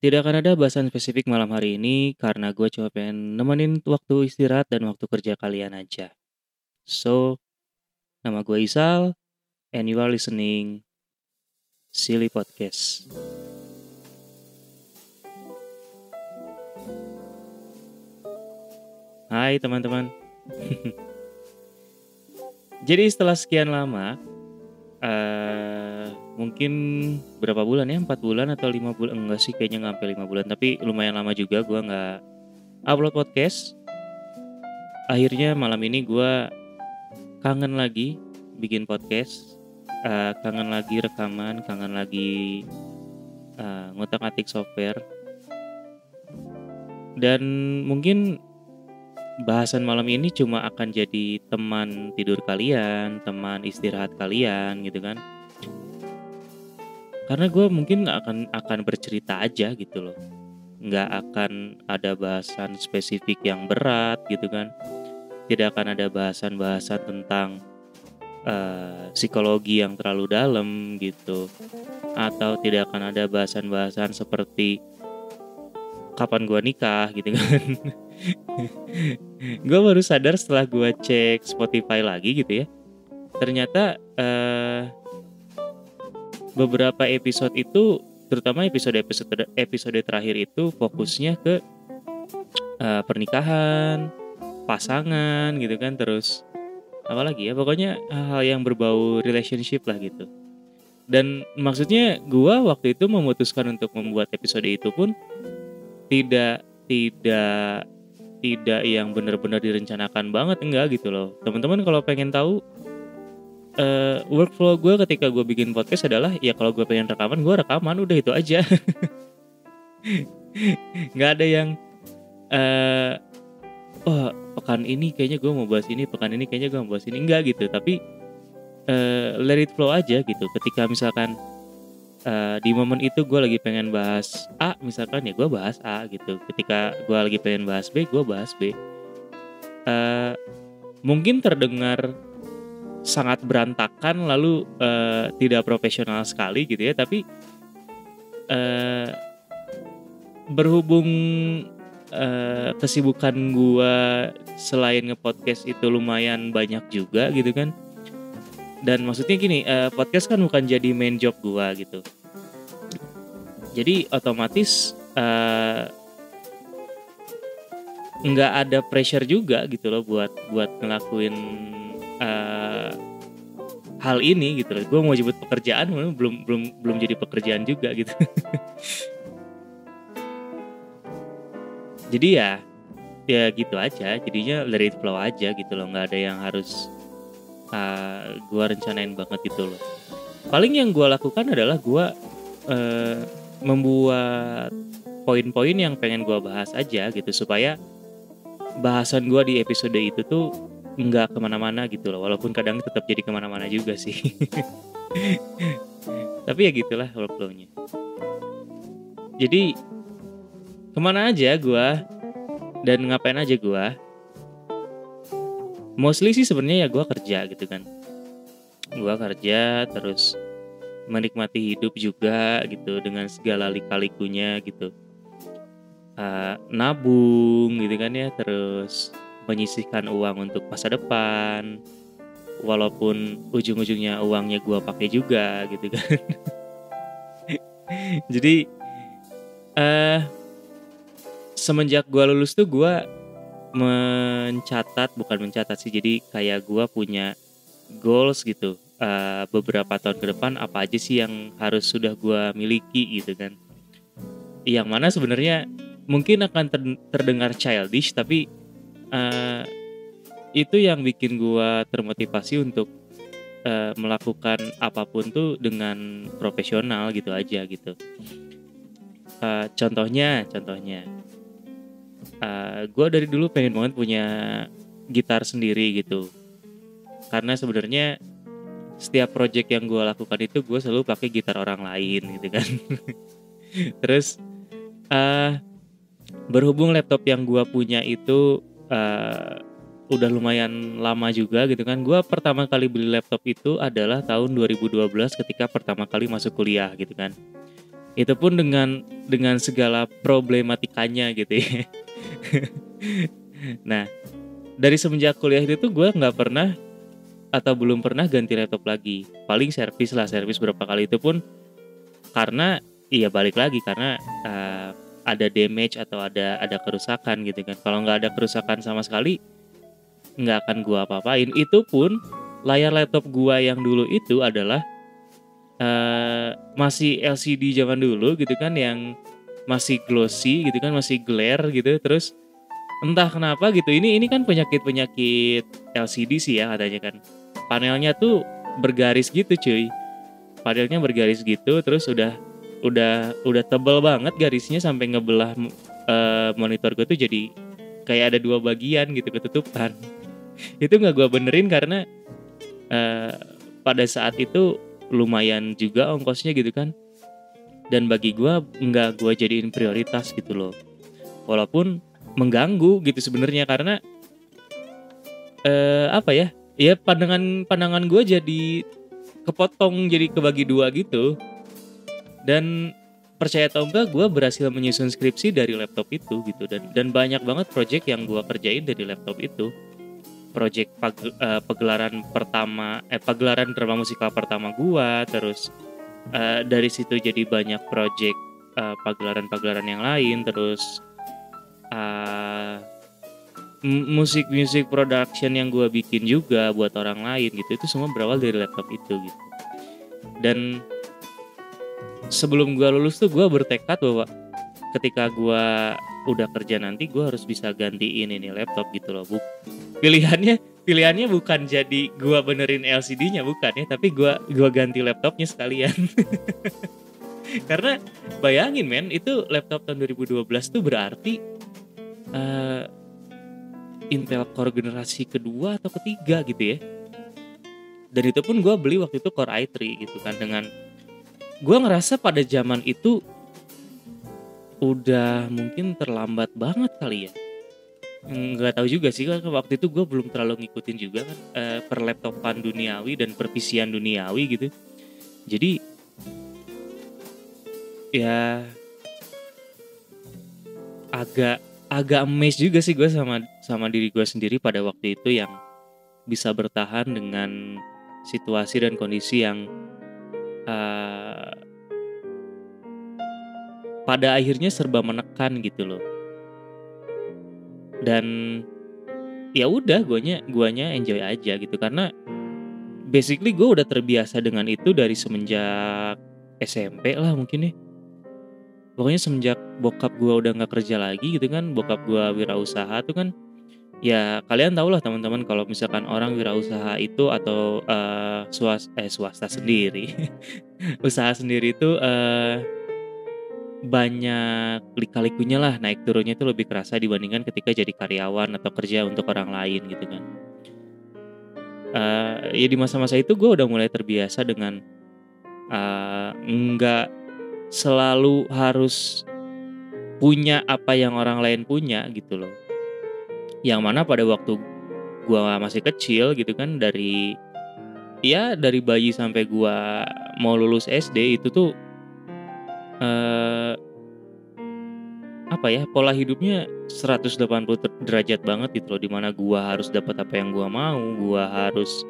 Tidak akan ada bahasan spesifik malam hari ini karena gue cuma pengen nemenin waktu istirahat dan waktu kerja kalian aja. So, nama gue Isal, and you are listening Silly Podcast. Hai teman-teman. Jadi setelah sekian lama, eh mungkin berapa bulan ya? Empat bulan atau lima bulan? Enggak sih, kayaknya nggak sampai lima bulan. Tapi lumayan lama juga gue nggak upload podcast. Akhirnya malam ini gue kangen lagi bikin podcast, Eh, kangen lagi rekaman, kangen lagi eh, ngutak-atik software. Dan mungkin bahasan malam ini cuma akan jadi teman tidur kalian, teman istirahat kalian gitu kan. Karena gue mungkin akan akan bercerita aja gitu loh, nggak akan ada bahasan spesifik yang berat gitu kan. Tidak akan ada bahasan-bahasan tentang eh, psikologi yang terlalu dalam gitu, atau tidak akan ada bahasan-bahasan seperti kapan gua nikah gitu kan. gue baru sadar setelah gue cek Spotify lagi gitu ya. Ternyata eh, beberapa episode itu, terutama episode-episode episode terakhir itu fokusnya ke eh, pernikahan, pasangan gitu kan, terus apa lagi ya, pokoknya hal-hal yang berbau relationship lah gitu. Dan maksudnya gua waktu itu memutuskan untuk membuat episode itu pun tidak tidak tidak yang benar-benar direncanakan banget enggak gitu loh teman-teman kalau pengen tahu eh, workflow gue ketika gue bikin podcast adalah ya kalau gue pengen rekaman gue rekaman udah itu aja. Nggak ada yang eh oh pekan ini kayaknya gue mau bahas ini pekan ini kayaknya gue mau bahas ini. Enggak gitu tapi eh, let it flow aja gitu. Ketika misalkan eh, di momen itu gue lagi pengen bahas A misalkan ya gue bahas A gitu. Ketika gue lagi pengen bahas B gue bahas B. Eh, mungkin terdengar sangat berantakan lalu eh, tidak profesional sekali gitu ya. Tapi eh, berhubung eh, kesibukan gue selain ngepodcast itu lumayan banyak juga gitu kan. Dan maksudnya gini eh, podcast kan bukan jadi main job gua gitu. Jadi otomatis eh, nggak ada pressure juga gitu loh buat buat ngelakuin eh, hal ini gitu loh. Gue mau jemput pekerjaan belum belum belum jadi pekerjaan juga gitu. Jadi ya ya gitu aja. Jadinya let it flow aja gitu loh. Nggak ada yang harus uh, gue rencanain banget gitu loh. Paling yang gue lakukan adalah gue uh, membuat poin-poin yang pengen gue bahas aja gitu. Supaya bahasan gue di episode itu tuh nggak ke mana-mana gitu loh. Walaupun kadang tetap jadi ke mana-mana juga sih. Tapi ya gitulah workflownya. Jadi ke mana aja gue dan ngapain aja gue mostly sih sebenarnya ya gue kerja gitu kan. Gue kerja terus menikmati hidup juga gitu dengan segala lika-likunya gitu. Eh, nabung gitu kan ya terus menyisihkan uang untuk masa depan walaupun ujung-ujungnya uangnya gue pakai juga gitu kan. Jadi eh semenjak gue lulus tuh gue mencatat bukan mencatat sih jadi kayak gue punya goals gitu. Eh, beberapa tahun ke depan apa aja sih yang harus sudah gue miliki gitu kan. Yang mana sebenarnya mungkin akan ter- terdengar childish tapi eh, itu yang bikin gua termotivasi untuk eh, melakukan apa pun tuh dengan profesional gitu aja gitu. Eh, contohnya contohnya. Eh, gua dari dulu pengen banget punya gitar sendiri gitu. Karena sebenarnya setiap project yang gua lakukan itu gue selalu pakai gitar orang lain gitu kan. Terus eh berhubung laptop yang gua punya itu eh, udah lumayan lama juga gitu kan. Gua pertama kali beli laptop itu adalah tahun 2012 ketika pertama kali masuk kuliah gitu kan. Itu pun dengan dengan segala problematikanya gitu ya. Nah dari semenjak kuliah itu gue nggak pernah atau belum pernah ganti laptop lagi. Paling servis lah servis berapa kali itu pun. Karena iya balik lagi karena uh, ada damage atau ada ada kerusakan gitu kan. Kalau nggak ada kerusakan sama sekali nggak akan gua apa-apain. Itu pun layar laptop gua yang dulu itu adalah uh, masih LCD zaman dulu gitu kan yang masih glossy gitu kan masih glare gitu. Terus entah kenapa gitu ini ini kan penyakit penyakit LCD sih ya katanya kan. Panelnya tuh bergaris gitu cuy. Panelnya bergaris gitu terus udah udah udah tebel banget garisnya sampai ngebelah uh, monitor gue tuh jadi kayak ada dua bagian gitu ketutupan. Itu nggak gue benerin karena uh, pada saat itu lumayan juga ongkosnya gitu kan. Dan bagi gue nggak gue jadiin prioritas gitu loh. Walaupun mengganggu gitu sebenarnya karena uh, apa ya ya pandangan pandangan gue jadi kepotong jadi kebagi dua gitu dan percaya atau enggak gue berhasil menyusun skripsi dari laptop itu gitu. Dan dan banyak banget project yang gue kerjain dari laptop itu. Project pag, uh, pagelaran pertama eh pagelaran drama musikal pertama gue terus uh, dari situ jadi banyak project uh, pagelaran-pagelaran yang lain terus uh, musik musik production yang gue bikin juga buat orang lain gitu. Itu semua berawal dari laptop itu gitu. Dan sebelum gue lulus tuh gue bertekad bahwa ketika gue udah kerja nanti gue harus bisa gantiin ini laptop gitu loh. Bu pilihannya pilihannya bukan jadi gue benerin LCD-nya bukan ya tapi gue gua ganti laptopnya sekalian. Karena bayangin men itu laptop tahun 2012 tuh berarti uh, Intel Core generasi kedua atau ketiga gitu ya. Dan itu pun gue beli waktu itu Core i3 gitu kan dengan gue ngerasa pada zaman itu udah mungkin terlambat banget kali ya. Nggak tahu juga sih kan waktu itu gue belum terlalu ngikutin juga kan eh, perlaptopan duniawi dan perpisian duniawi gitu. Jadi ya agak agak amazed juga sih gue sama sama diri gue sendiri pada waktu itu yang bisa bertahan dengan situasi dan kondisi yang uh, pada akhirnya serba menekan gitu loh. Dan ya udah guanya guanya enjoy aja gitu. Karena basically gue udah terbiasa dengan itu dari semenjak SMP lah mungkin nih pokoknya semenjak bokap gue udah nggak kerja lagi gitu kan bokap gue wirausaha tuh kan ya kalian tahu lah teman-teman kalau misalkan orang wirausaha itu atau uh, swas eh swasta sendiri usaha sendiri itu uh, banyak lika-likunya lah naik turunnya itu lebih kerasa dibandingkan ketika jadi karyawan atau kerja untuk orang lain gitu kan. Uh, ya di masa-masa itu gue udah mulai terbiasa dengan uh, nggak selalu harus punya apa yang orang lain punya gitu loh. Yang mana pada waktu gua masih kecil gitu kan dari ya dari bayi sampai gua mau lulus SD itu tuh eh, apa ya pola hidupnya 180 derajat banget gitu loh di mana gua harus dapat apa yang gua mau gua harus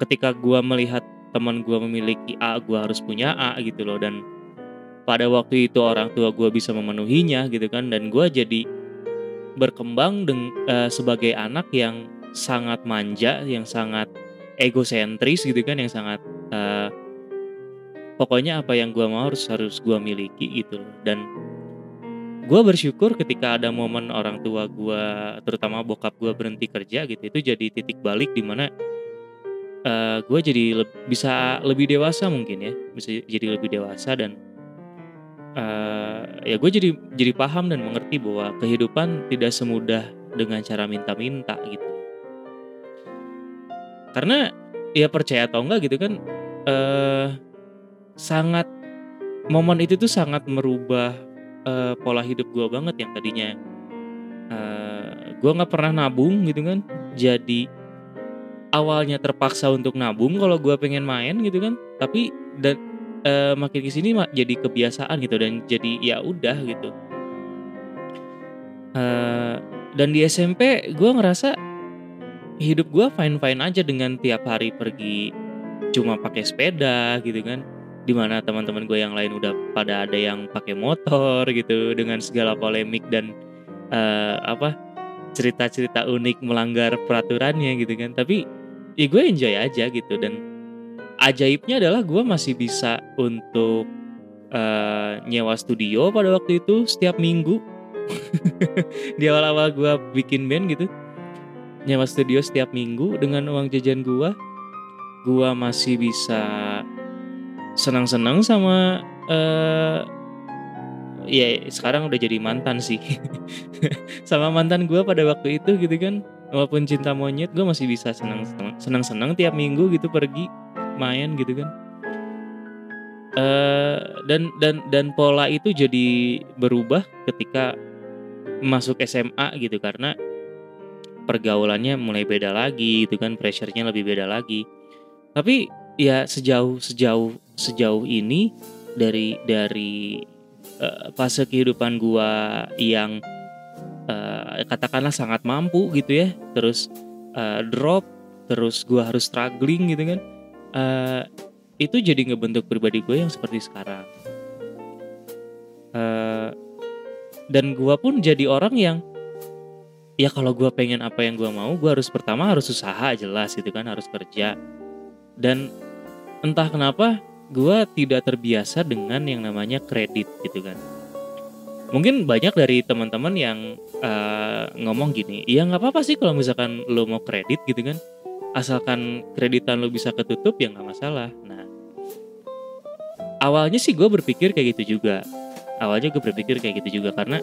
ketika gua melihat teman gua memiliki A gua harus punya A gitu loh dan pada waktu itu orang tua gua bisa memenuhinya gitu kan dan gua jadi berkembang deng, uh, sebagai anak yang sangat manja, yang sangat egosentris gitu kan, yang sangat uh, pokoknya apa yang gue mau harus harus gue miliki gitu dan gue bersyukur ketika ada momen orang tua gue terutama bokap gue berhenti kerja gitu itu jadi titik balik di mana uh, gue jadi le bisa lebih dewasa mungkin ya bisa jadi lebih dewasa dan uh, ya gue jadi jadi paham dan mengerti bahwa kehidupan tidak semudah dengan cara minta-minta gitu. Karena ya percaya atau enggak gitu kan uh, sangat momen itu tuh sangat merubah uh, pola hidup gue banget yang tadinya uh, gue nggak pernah nabung gitu kan. Jadi awalnya terpaksa untuk nabung kalau gue pengen main gitu kan. Tapi dan uh, makin ke sini mak jadi kebiasaan gitu dan jadi ya udah gitu. Uh, dan di SMP gue ngerasa hidup gue fine fine aja dengan tiap hari pergi cuma pakai sepeda gitu kan di mana teman-teman gue yang lain udah pada ada yang pakai motor gitu dengan segala polemik dan uh, apa cerita-cerita unik melanggar peraturannya gitu kan. Tapi ya gue enjoy aja gitu dan ajaibnya adalah gue masih bisa untuk uh, nyewa studio pada waktu itu setiap minggu. Di awal-awal gue bikin band gitu nyewa studio setiap minggu dengan uang jajan gue gue masih bisa senang-senang sama uh, ya sekarang udah jadi mantan sih. Sama mantan gue pada waktu itu gitu kan. Walaupun cinta monyet gue masih bisa senang senang senang tiap minggu gitu pergi main gitu kan. Uh, dan dan dan pola itu jadi berubah ketika masuk SMA gitu karena pergaulannya mulai beda lagi gitu kan pressure-nya lebih beda lagi. Tapi ya sejauh sejauh sejauh ini dari dari uh, fase kehidupan gua yang uh, katakanlah sangat mampu gitu ya terus uh, drop terus gua harus struggling gitu kan uh, itu jadi ngebentuk pribadi gue yang seperti sekarang. Uh, dan gue pun jadi orang yang ya kalau gue pengen apa yang gue mau gue harus pertama harus usaha jelas gitu kan harus kerja dan entah kenapa gue tidak terbiasa dengan yang namanya kredit gitu kan. Mungkin banyak dari teman-teman yang uh, ngomong gini ya nggak apa-apa sih kalau misalkan lo mau kredit gitu kan. Asalkan kreditan lo bisa ketutup ya nggak masalah. Nah awalnya sih gue berpikir kayak gitu juga. Awalnya gue berpikir kayak gitu juga karena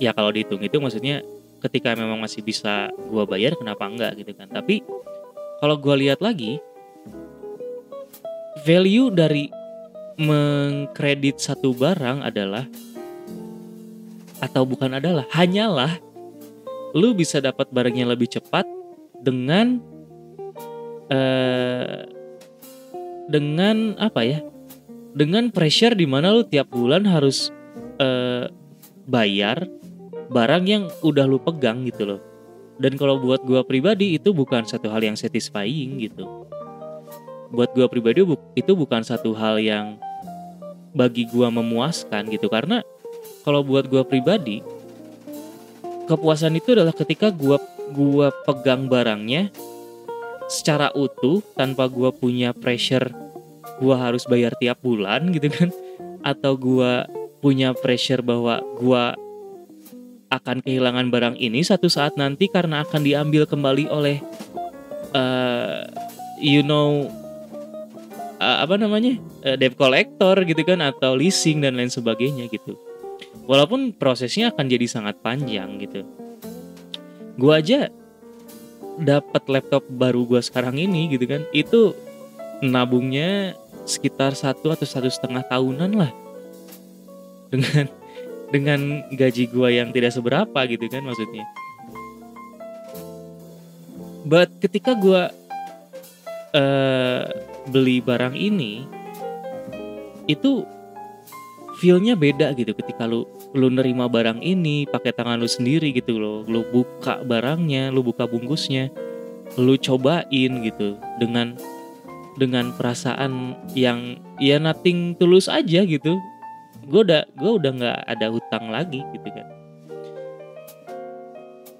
ya kalau dihitung itu maksudnya ketika memang masih bisa gue bayar kenapa enggak gitu kan. Tapi kalau gue lihat lagi value dari mengkredit satu barang adalah atau bukan adalah hanyalah lu bisa dapat barangnya lebih cepat dengan uh, dengan apa ya? Dengan pressure di mana lu tiap bulan harus uh, bayar barang yang udah lu pegang gitu loh. Dan kalau buat gua pribadi itu bukan satu hal yang satisfying gitu. Buat gua pribadi itu bukan satu hal yang bagi gua memuaskan gitu. Karena kalau buat gua pribadi kepuasan itu adalah ketika gua gua pegang barangnya secara utuh tanpa gue punya pressure gue harus bayar tiap bulan gitu kan. Atau gue punya pressure bahwa gue akan kehilangan barang ini satu saat nanti karena akan diambil kembali oleh uh, you know apa namanya uh, debt collector gitu kan atau leasing dan lain sebagainya gitu. Walaupun prosesnya akan jadi sangat panjang gitu. Gue aja dapat laptop baru gue sekarang ini gitu kan itu nabungnya sekitar satu atau satu setengah tahunan lah. Dengan dengan gaji gue yang tidak seberapa gitu kan maksudnya. But ketika gue uh, beli barang ini itu feelnya beda gitu ketika lu lu nerima barang ini pakai tangan lu sendiri gitu loh. Lu buka barangnya lu buka bungkusnya lu cobain gitu dengan dengan perasaan yang ya nothing tulus aja gitu. Gue udah gue udah nggak ada hutang lagi gitu kan.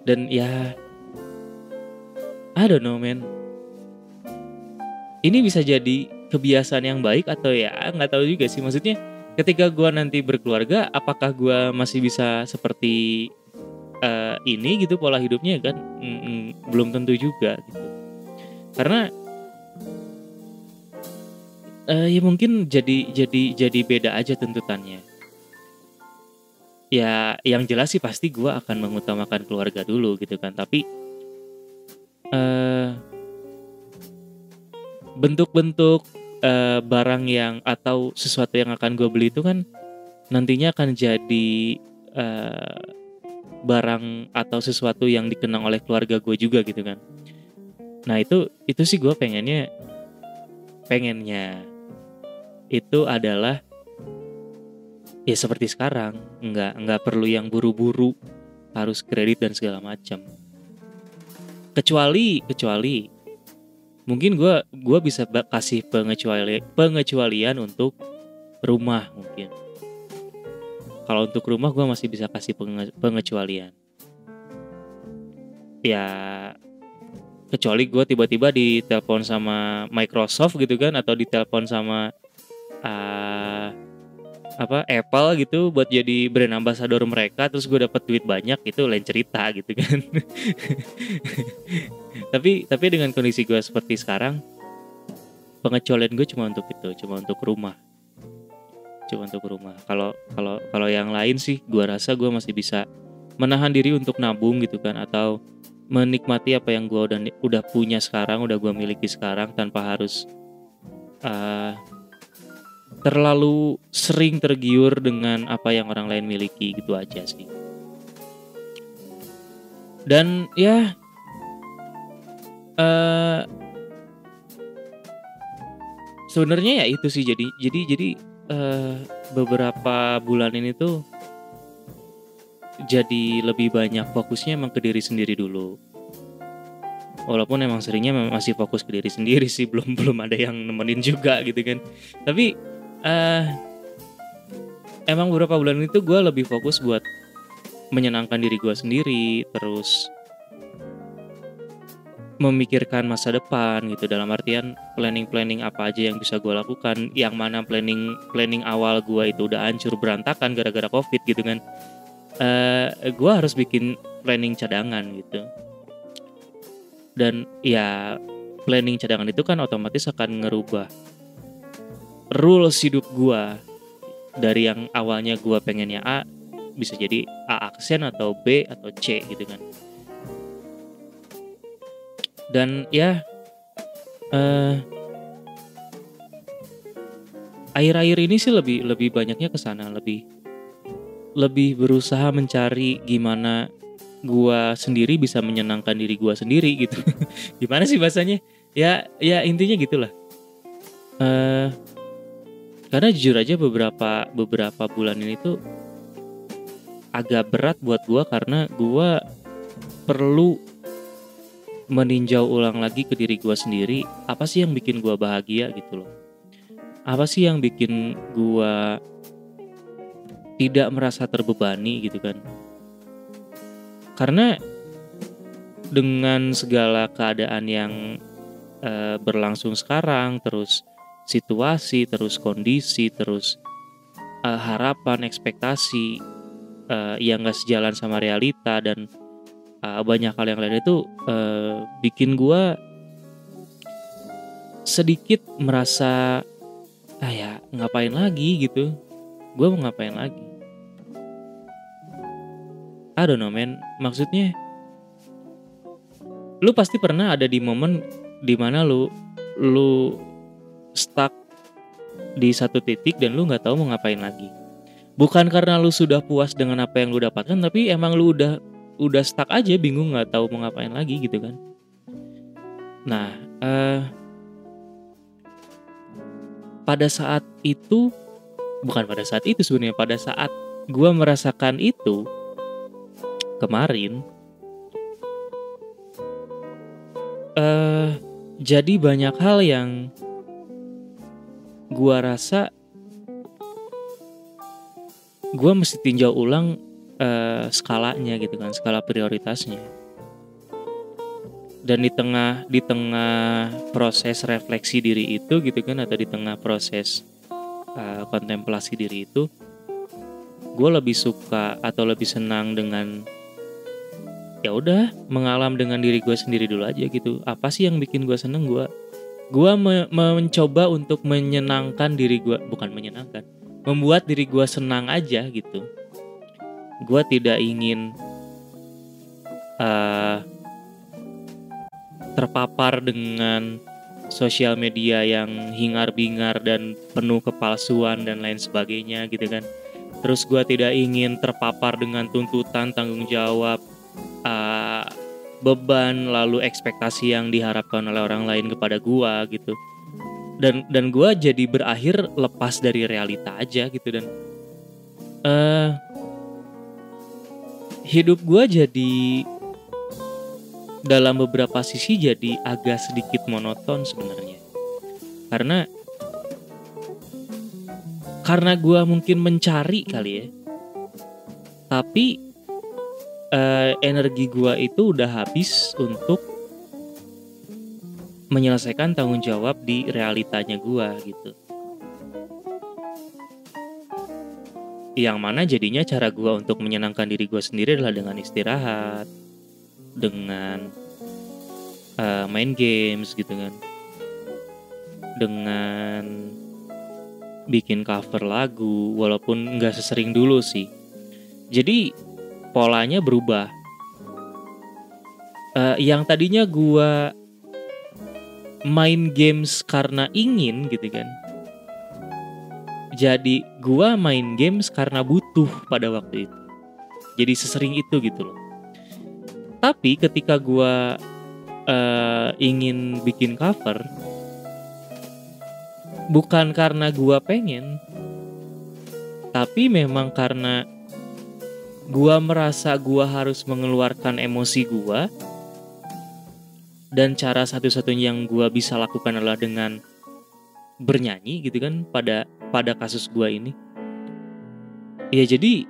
Dan ya I don't know man ini bisa jadi kebiasaan yang baik atau ya nggak tahu juga sih. Maksudnya ketika gue nanti berkeluarga apakah gue masih bisa seperti uh, ini gitu pola hidupnya kan? Mm, mm, belum tentu juga gitu. Karena uh, ya mungkin jadi jadi jadi beda aja tuntutannya. Ya yang jelas sih pasti gue akan mengutamakan keluarga dulu gitu kan. Tapi uh, bentuk-bentuk uh, barang yang atau sesuatu yang akan gue beli itu kan nantinya akan jadi uh, barang atau sesuatu yang dikenang oleh keluarga gue juga gitu kan. Nah itu itu sih gue pengennya pengennya itu adalah ya seperti sekarang nggak nggak perlu yang buru-buru harus kredit dan segala macam. Kecuali kecuali mungkin gue gua bisa kasih pengecuali pengecualian untuk rumah mungkin. Kalau untuk rumah gue masih bisa kasih penge, pengecualian. Ya kecuali gue tiba-tiba ditelepon sama Microsoft gitu kan atau ditelepon sama uh, apa Apple gitu buat jadi brand ambassador mereka terus gue dapat duit banyak itu lain cerita gitu kan. Tapi tapi dengan kondisi gue seperti sekarang pengecualian gue cuma untuk itu cuma untuk rumah. Cuma untuk rumah. Kalau kalau kalau yang lain sih gue rasa gue masih bisa menahan diri untuk nabung gitu kan atau menikmati apa yang gue udah udah punya sekarang udah gue miliki sekarang tanpa harus uh, terlalu sering tergiur dengan apa yang orang lain miliki gitu aja sih. Dan ya uh, sebenarnya ya itu sih jadi jadi jadi uh, beberapa bulan ini tuh jadi lebih banyak fokusnya emang ke diri sendiri dulu. Walaupun emang seringnya masih fokus ke diri sendiri sih, belum belum ada yang nemenin juga gitu kan. Tapi uh, emang beberapa bulan itu gue lebih fokus buat menyenangkan diri gue sendiri terus memikirkan masa depan gitu. Dalam artian planning planning apa aja yang bisa gue lakukan yang mana planning planning awal gue itu udah hancur berantakan gara-gara covid gitu kan. Uh, eh, gue harus bikin planning cadangan gitu. Dan ya planning cadangan itu kan otomatis akan ngerubah rules hidup gue dari yang awalnya gue pengennya A bisa jadi A aksen atau B atau C gitu kan. Dan ya uh, air-air ini sih lebih lebih banyaknya ke sana. Lebih lebih berusaha mencari gimana gua sendiri bisa menyenangkan diri gua sendiri gitu. Gimana sih bahasanya? Ya ya intinya gitulah. Uh, karena jujur aja beberapa beberapa bulan ini tuh agak berat buat gue karena gue perlu meninjau ulang lagi ke diri gue sendiri apa sih yang bikin gue bahagia gitu loh. Apa sih yang bikin gue tidak merasa terbebani gitu kan. Karena dengan segala keadaan yang uh, berlangsung sekarang terus situasi, terus kondisi, terus uh, harapan, ekspektasi uh, yang gak sejalan sama realita dan uh, banyak hal yang lain itu uh, bikin gue sedikit merasa ah ya ngapain lagi? gitu. Gue mau ngapain lagi? I don't know man. Maksudnya lu pasti pernah ada di momen di mana lu lu stuck di satu titik dan lu nggak tahu mau ngapain lagi. Bukan karena lu sudah puas dengan apa yang lu dapatkan, tapi emang lu udah udah stuck aja, bingung nggak tahu mau ngapain lagi gitu kan. Nah, uh, pada saat itu, bukan pada saat itu sebenarnya, pada saat gue merasakan itu kemarin, uh, jadi banyak hal yang gua rasa gua mesti tinjau ulang uh, skalanya gitu kan skala prioritasnya. Dan di tengah di tengah proses refleksi diri itu gitu kan atau di tengah proses uh, kontemplasi diri itu gue lebih suka atau lebih senang dengan ya udah mengalam dengan diri gue sendiri dulu aja gitu. Apa sih yang bikin gue seneng? Gue gue me mencoba untuk menyenangkan diri gue bukan menyenangkan membuat diri gue senang aja gitu. Gue tidak ingin uh, terpapar dengan sosial media yang hingar-bingar dan penuh kepalsuan dan lain sebagainya gitu kan. Terus gue tidak ingin terpapar dengan tuntutan tanggung jawab uh, beban lalu ekspektasi yang diharapkan oleh orang lain kepada gua gitu. Dan dan gue jadi berakhir lepas dari realita aja gitu. Dan uh, hidup gue jadi dalam beberapa sisi jadi agak sedikit monoton sebenarnya. Karena karena gue mungkin mencari kali ya. Tapi uh, energi gue itu udah habis untuk menyelesaikan tanggung jawab di realitanya gue gitu. Yang mana jadinya cara gue untuk menyenangkan diri gue sendiri adalah dengan istirahat, dengan uh, main games gitu kan, dengan bikin cover lagu, walaupun nggak sesering dulu sih. Jadi polanya berubah. Uh, yang tadinya gue main games karena ingin gitu kan jadi gua main games karena butuh pada waktu itu jadi sesering itu gitu loh tapi ketika gua uh, ingin bikin cover bukan karena gua pengen tapi memang karena gua merasa gua harus mengeluarkan emosi gua. Dan cara satu-satunya yang gue bisa lakukan adalah dengan bernyanyi gitu kan pada pada kasus gue ini. Ya jadi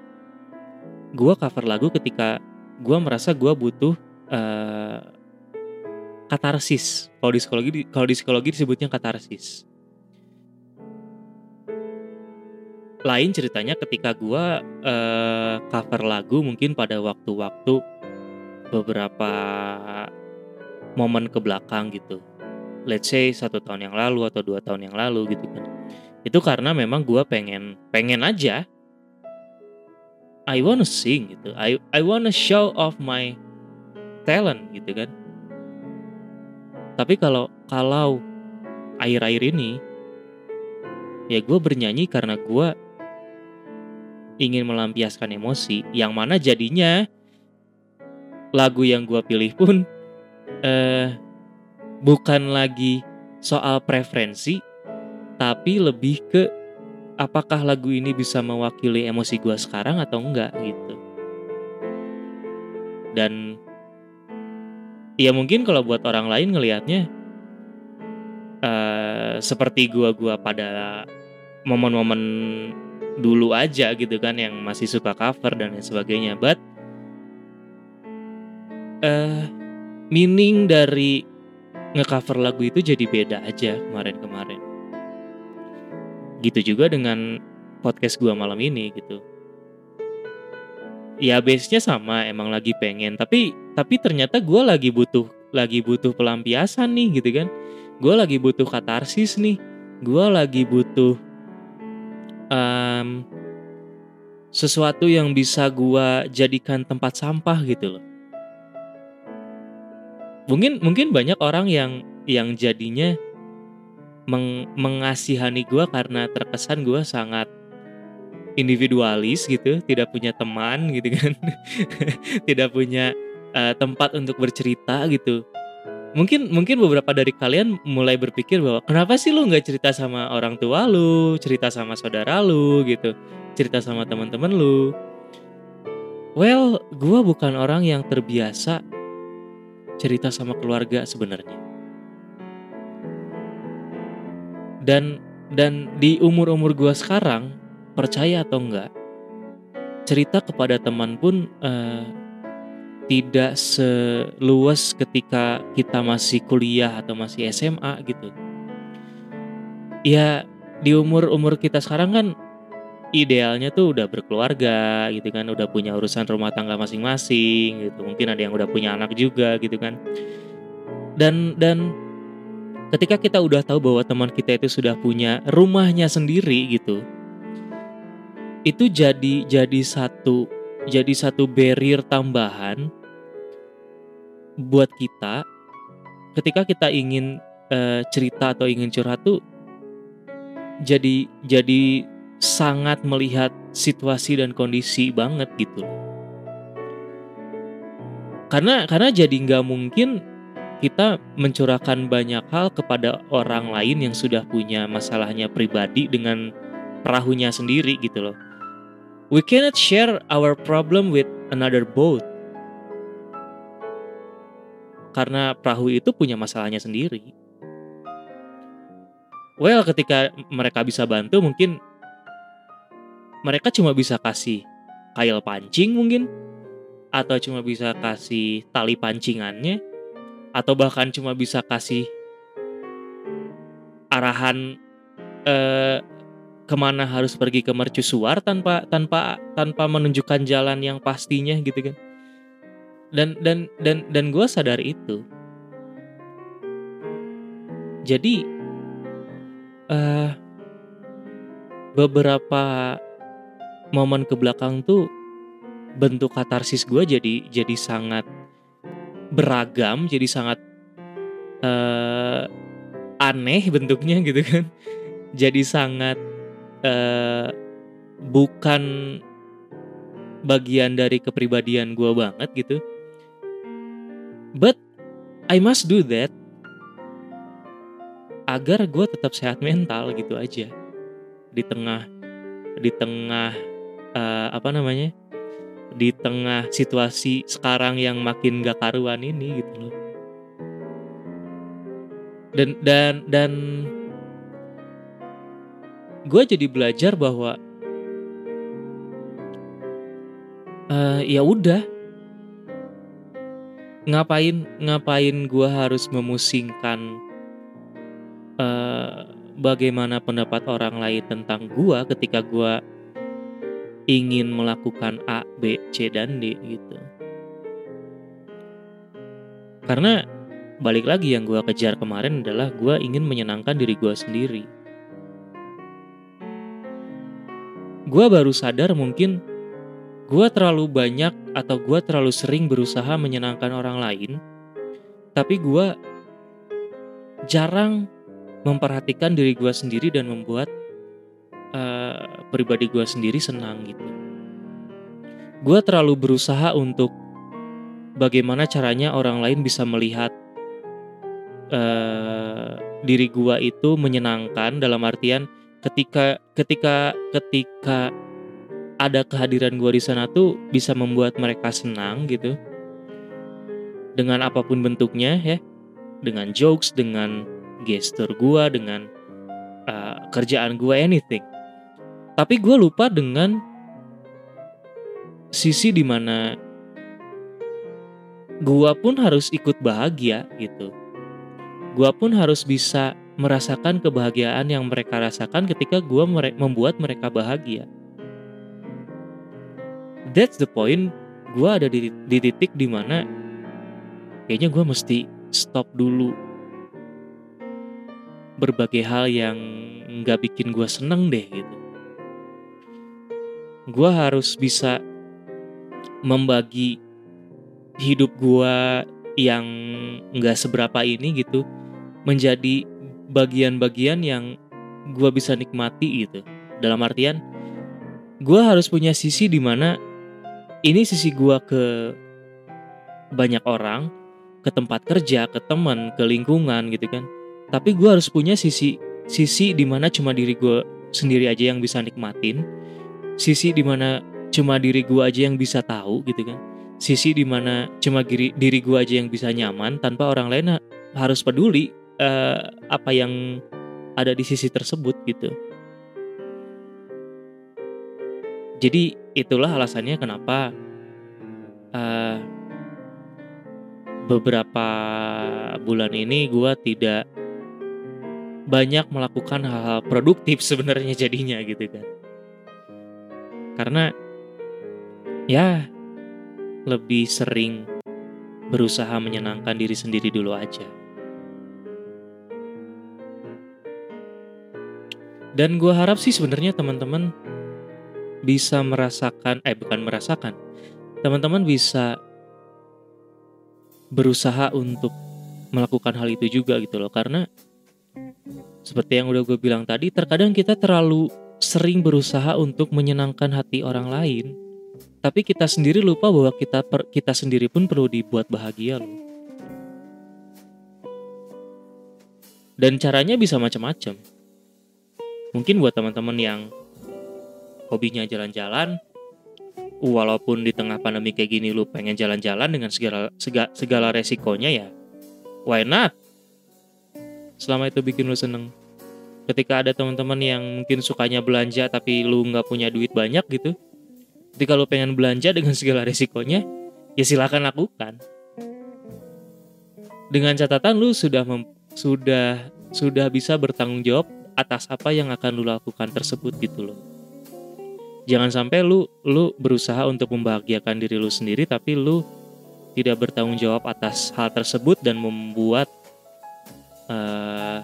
gue cover lagu ketika gue merasa gue butuh uh, katarsis. Kalau di psikologi kalau di psikologi disebutnya katarsis lain ceritanya ketika gue uh, cover lagu mungkin pada waktu-waktu beberapa momen ke belakang gitu. Let's say satu tahun yang lalu atau dua tahun yang lalu gitu kan. Itu karena memang gue pengen pengen aja I wanna sing gitu. I I wanna show off my talent gitu kan. Tapi kalau kalau air-air ini ya gue bernyanyi karena gue ingin melampiaskan emosi yang mana jadinya lagu yang gue pilih pun eh, bukan lagi soal preferensi, tapi lebih ke apakah lagu ini bisa mewakili emosi gue sekarang atau enggak gitu. Dan ya mungkin kalau buat orang lain ngelihatnya uh, seperti gua-gua pada momen-momen dulu aja gitu kan yang masih suka cover dan lain sebagainya. But uh, meaning dari ngecover lagu itu jadi beda aja kemarin-kemarin. Gitu juga dengan podcast gua malam ini gitu. Ya base-nya sama, emang lagi pengen, tapi tapi ternyata gua lagi butuh lagi butuh pelampiasan nih gitu kan. Gua lagi butuh katarsis nih. Gua lagi butuh um, sesuatu yang bisa gua jadikan tempat sampah gitu loh. Mungkin mungkin banyak orang yang yang jadinya meng, mengasihani gue karena terkesan gue sangat individualis gitu tidak punya teman gitu kan. Tidak punya uh, tempat untuk bercerita gitu mungkin mungkin beberapa dari kalian mulai berpikir bahwa kenapa sih lu nggak cerita sama orang tua lu cerita sama saudara lu gitu cerita sama teman-teman lu well gue bukan orang yang terbiasa cerita sama keluarga sebenarnya. Dan dan di umur-umur gua sekarang, percaya atau enggak, cerita kepada teman pun uh, tidak seluas ketika kita masih kuliah atau masih SMA gitu. Ya di umur-umur kita sekarang kan idealnya tuh udah berkeluarga gitu kan udah punya urusan rumah tangga masing-masing gitu mungkin ada yang udah punya anak juga gitu kan dan dan ketika kita udah tahu bahwa teman kita itu sudah punya rumahnya sendiri gitu itu jadi jadi satu jadi satu barrier tambahan buat kita ketika kita ingin uh, cerita atau ingin curhat tuh jadi jadi sangat melihat situasi dan kondisi banget gitu Karena karena jadi nggak mungkin kita mencurahkan banyak hal kepada orang lain yang sudah punya masalahnya pribadi dengan perahunya sendiri gitu loh. We cannot share our problem with another boat. Karena perahu itu punya masalahnya sendiri. Well, ketika mereka bisa bantu mungkin mereka cuma bisa kasih kail pancing mungkin atau cuma bisa kasih tali pancingannya atau bahkan cuma bisa kasih arahan eh, ke mana harus pergi ke mercusuar tanpa tanpa tanpa menunjukkan jalan yang pastinya gitu kan. Dan dan dan dan gue sadar itu. Jadi eh, beberapa momen ke belakang tuh bentuk katarsis gue jadi jadi sangat beragam jadi sangat uh, aneh bentuknya gitu kan. Jadi sangat uh, bukan bagian dari kepribadian gue banget gitu. But I must do that agar gue tetap sehat mental gitu aja. Di tengah di tengah uh, apa namanya? Di tengah situasi sekarang yang makin gak karuan ini gitu loh. Dan dan dan gue jadi belajar bahwa uh, ya udah ngapain ngapain gue harus memusingkan uh, bagaimana pendapat orang lain tentang gue ketika gue ingin melakukan A, B, C, dan D gitu. Karena balik lagi yang gue kejar kemarin adalah gue ingin menyenangkan diri gue sendiri. Gue baru sadar mungkin gue terlalu banyak atau gue terlalu sering berusaha menyenangkan orang lain, tapi gue jarang memperhatikan diri gue sendiri dan membuat uh, pribadi gue sendiri senang gitu. Gue terlalu berusaha untuk bagaimana caranya orang lain bisa melihat uh, diri gue itu menyenangkan dalam artian ketika ketika ketika ada kehadiran gue di sana tuh bisa membuat mereka senang gitu. Dengan apa pun bentuknya ya. Dengan jokes dengan gestur gue dengan uh, kerjaan gue anything. Tapi gue lupa dengan sisi di mana gue pun harus ikut bahagia gitu. Gue pun harus bisa merasakan kebahagiaan yang mereka rasakan ketika gue mere membuat mereka bahagia. That's the point. Gue ada di, di titik di mana kayaknya gue mesti stop dulu berbagai hal yang nggak bikin gue seneng deh gitu gue harus bisa membagi hidup gue yang nggak seberapa ini gitu menjadi bagian-bagian yang gue bisa nikmati gitu. Dalam artian gue harus punya sisi di mana ini sisi gue ke banyak orang ke tempat kerja ke teman ke lingkungan gitu kan. Tapi gue harus punya sisi sisi di mana cuma diri gue sendiri aja yang bisa nikmatin sisi di mana cuma diri gua aja yang bisa tahu gitu kan sisi di mana cuma diri diri gua aja yang bisa nyaman tanpa orang lain harus peduli uh, apa yang ada di sisi tersebut gitu jadi itulah alasannya kenapa uh, beberapa bulan ini gua tidak banyak melakukan hal-hal produktif sebenarnya jadinya gitu kan karena ya lebih sering berusaha menyenangkan diri sendiri dulu aja. Dan gue harap sih sebenarnya teman-teman bisa merasakan, eh bukan merasakan, teman-teman bisa berusaha untuk melakukan hal itu juga gitu loh. Karena seperti yang udah gue bilang tadi, terkadang kita terlalu sering berusaha untuk menyenangkan hati orang lain, tapi kita sendiri lupa bahwa kita per, kita sendiri pun perlu dibuat bahagia loh. dan caranya bisa macam-macam mungkin buat teman-teman yang hobinya jalan-jalan walaupun di tengah pandemi kayak gini lu pengen jalan-jalan dengan segala segala, segala resikonya ya why not? Selama itu bikin lu seneng. Ketika ada teman-teman yang mungkin sukanya belanja tapi lu nggak punya duit banyak gitu ketika lu pengen belanja dengan segala resikonya ya silakan lakukan. Dengan catatan lu sudah sudah sudah bisa bertanggung jawab atas apa yang akan lu lakukan tersebut gitu loh. Jangan sampai lu lu berusaha untuk membahagiakan diri lu sendiri tapi lu tidak bertanggung jawab atas hal tersebut dan membuat uh,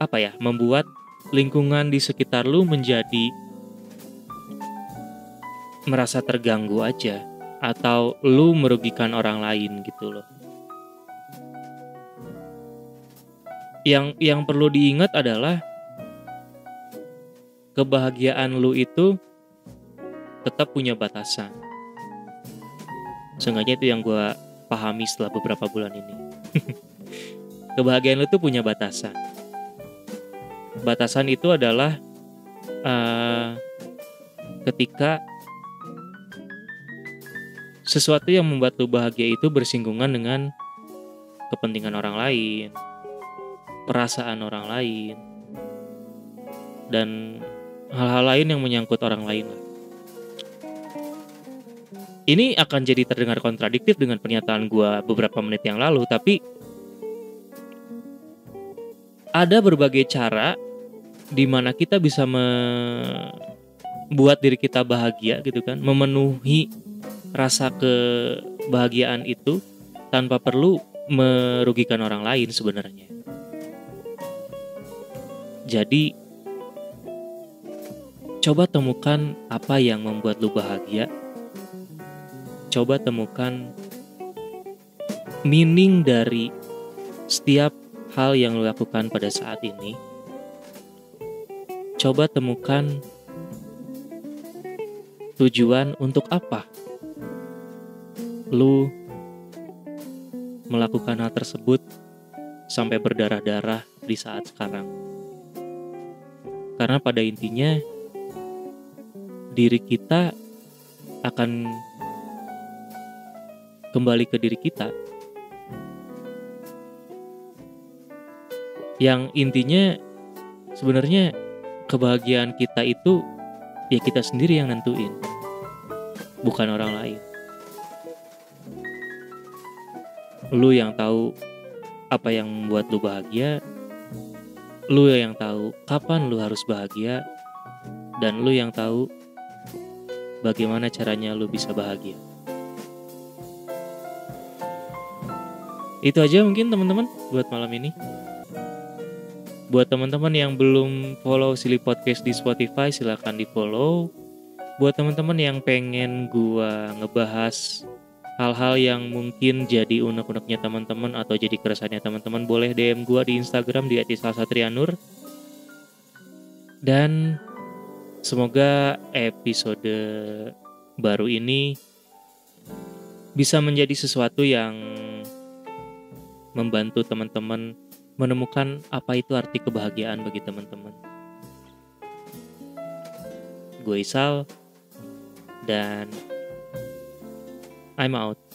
apa ya membuat lingkungan di sekitar lu menjadi merasa terganggu aja atau lu merugikan orang lain gitu loh yang yang perlu diingat adalah kebahagiaan lu itu tetap punya batasan. Seenggaknya itu yang gue pahami setelah beberapa bulan ini. kebahagiaan lu itu punya batasan. Batasan itu adalah uh, ketika sesuatu yang membuat lu bahagia itu bersinggungan dengan kepentingan orang lain, perasaan orang lain dan hal-hal lain yang menyangkut orang lain. Ini akan jadi terdengar kontradiktif dengan pernyataan gue beberapa menit yang lalu, tapi ada berbagai cara di mana kita bisa membuat diri kita bahagia gitu kan, memenuhi rasa kebahagiaan itu tanpa perlu merugikan orang lain sebenarnya. Jadi coba temukan apa yang membuat lu bahagia. Coba temukan meaning dari setiap hal yang lu lakukan pada saat ini. Coba temukan tujuan untuk apa lu melakukan hal tersebut sampai berdarah-darah di saat sekarang. Karena pada intinya diri kita akan kembali ke diri kita. Yang intinya sebenarnya kebahagiaan kita itu ya kita sendiri yang nentuin. Bukan orang lain. Lu yang tahu apa yang membuat lu bahagia, lu yang tahu kapan lu harus bahagia dan lu yang tahu bagaimana caranya lu bisa bahagia. Itu aja mungkin teman-teman buat malam ini. Buat teman-teman yang belum follow Silly Podcast di Spotify silahkan di follow. Buat teman-teman yang pengen gua ngebahas hal-hal yang mungkin jadi unek-uneknya teman-teman atau jadi keresahannya teman-teman boleh DM gue di Instagram di @salsatrianur dan semoga episode baru ini bisa menjadi sesuatu yang membantu teman-teman menemukan apa itu arti kebahagiaan bagi teman-teman. Gue Isal dan I'm out.